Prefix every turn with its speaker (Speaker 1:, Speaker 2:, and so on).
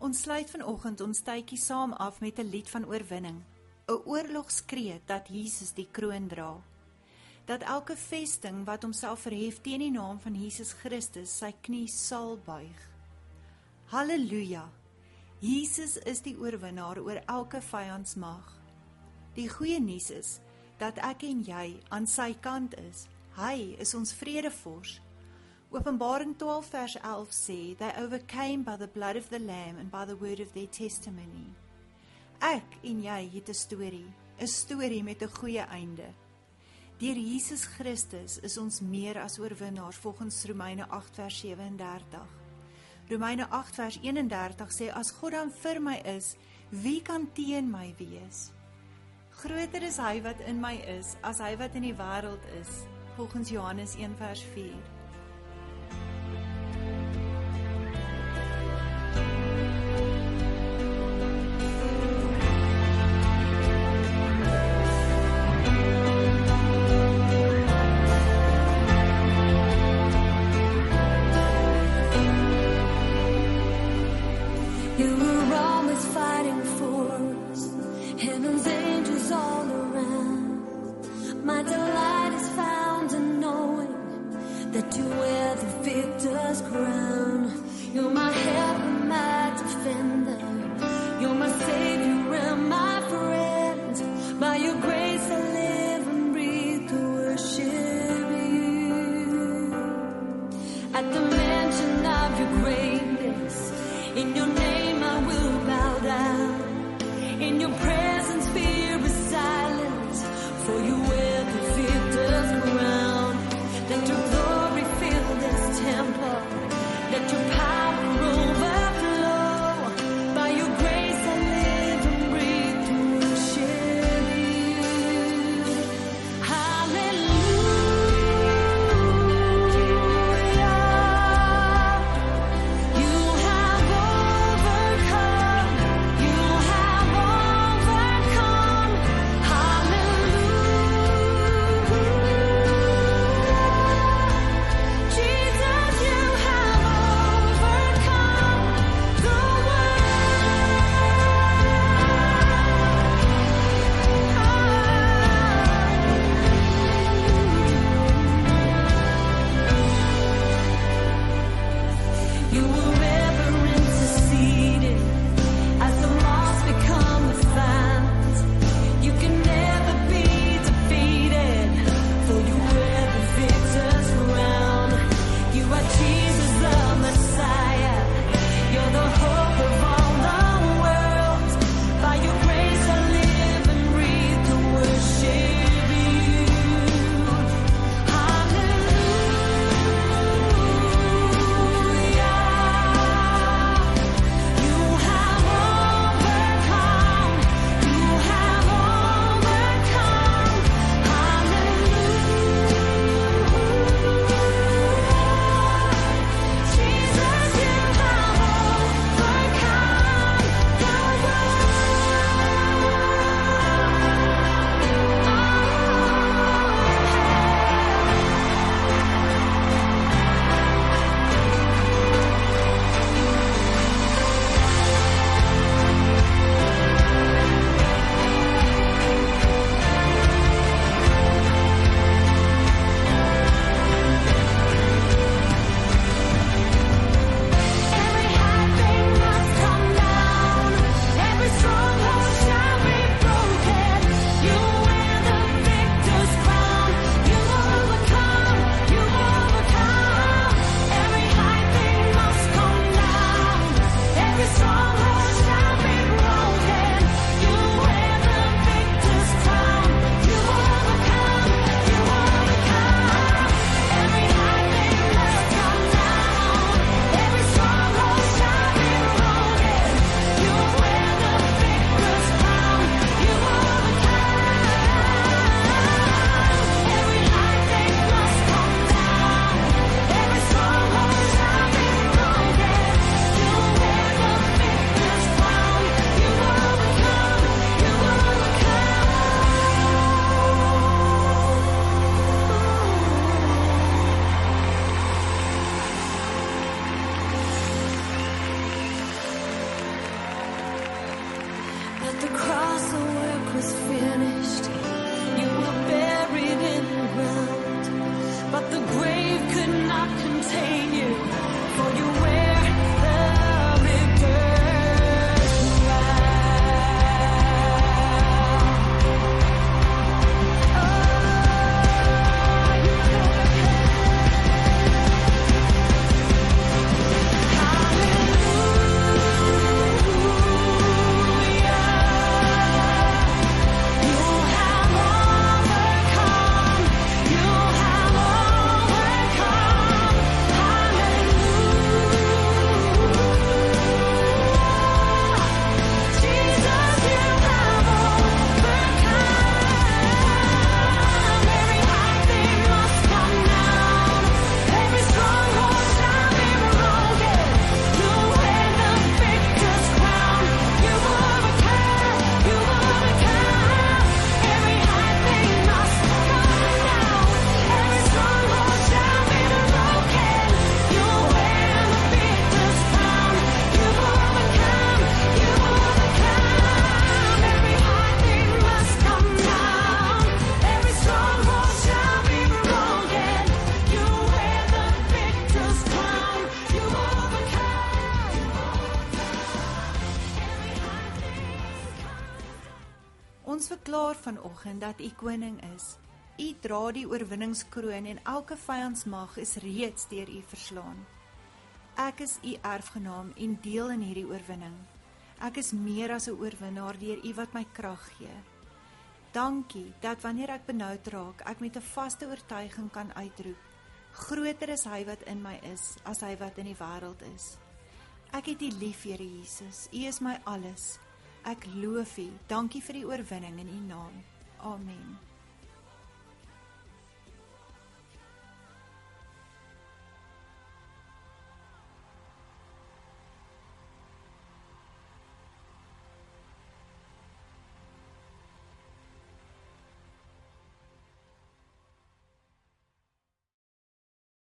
Speaker 1: Ons sluit vanoggend ons tydjie saam af met 'n lied van oorwinning, 'n oorlogskreet dat Jesus die kroon dra. Dat elke vesting wat homself verhef teen die naam van Jesus Christus sy knie sal buig. Halleluja. Jesus is die oorwinnaar oor elke vyandsmag. Die goeie nuus is dat ek en jy aan sy kant is. Hy is ons vredevors. Openbaring 12 vers 11 sê, "They overcame by the blood of the lamb and by the word of their testimony." Ek en jy het 'n storie, 'n storie met 'n goeie einde. Deur Jesus Christus is ons meer as oorwinnaars volgens Romeine 8 vers 37. Romeine 8 vers 31 sê as God dan vir my is, wie kan teen my wees? Groter is hy wat in my is as hy wat in die wêreld is, volgens Johannes 1 vers 4.
Speaker 2: For you you, for you
Speaker 1: Ons verklaar vanoggend dat U koning is. U dra die oorwinningskroon en elke vyandsmag is reeds deur U verslaan. Ek is U erfgenaam en deel in hierdie oorwinning. Ek is meer as 'n oorwinnaar deur U wat my krag gee. Dankie dat wanneer ek benoud raak, ek met 'n vaste oortuiging kan uitroep: Groter is Hy wat in my is as hy wat in die wêreld is. Ek het U lief, Here Jesus. U is my alles. Ek loof U. Dankie vir die oorwinning in U naam. Amen.